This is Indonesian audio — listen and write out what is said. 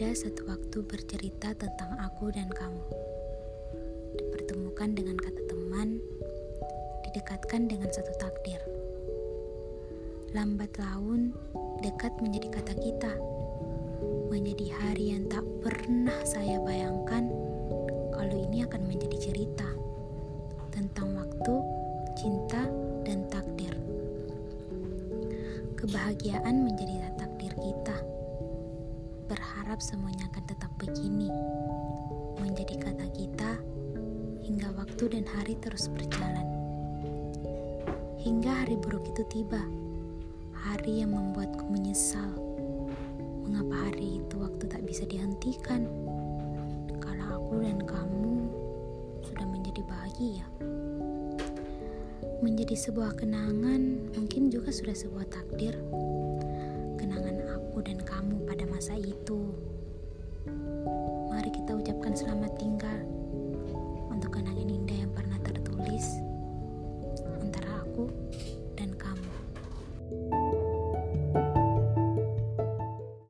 Ada satu waktu bercerita tentang aku dan kamu. Dipertemukan dengan kata teman, didekatkan dengan satu takdir. Lambat laun, dekat menjadi kata kita. Menjadi hari yang tak pernah saya bayangkan kalau ini akan menjadi cerita tentang waktu, cinta, dan takdir. Kebahagiaan menjadi kita berharap semuanya akan tetap begini, menjadi kata kita hingga waktu dan hari terus berjalan. Hingga hari buruk itu tiba, hari yang membuatku menyesal. Mengapa hari itu waktu tak bisa dihentikan? Kalau aku dan kamu sudah menjadi bahagia. Menjadi sebuah kenangan, mungkin juga sudah sebuah takdir dan kamu pada masa itu. Mari kita ucapkan selamat tinggal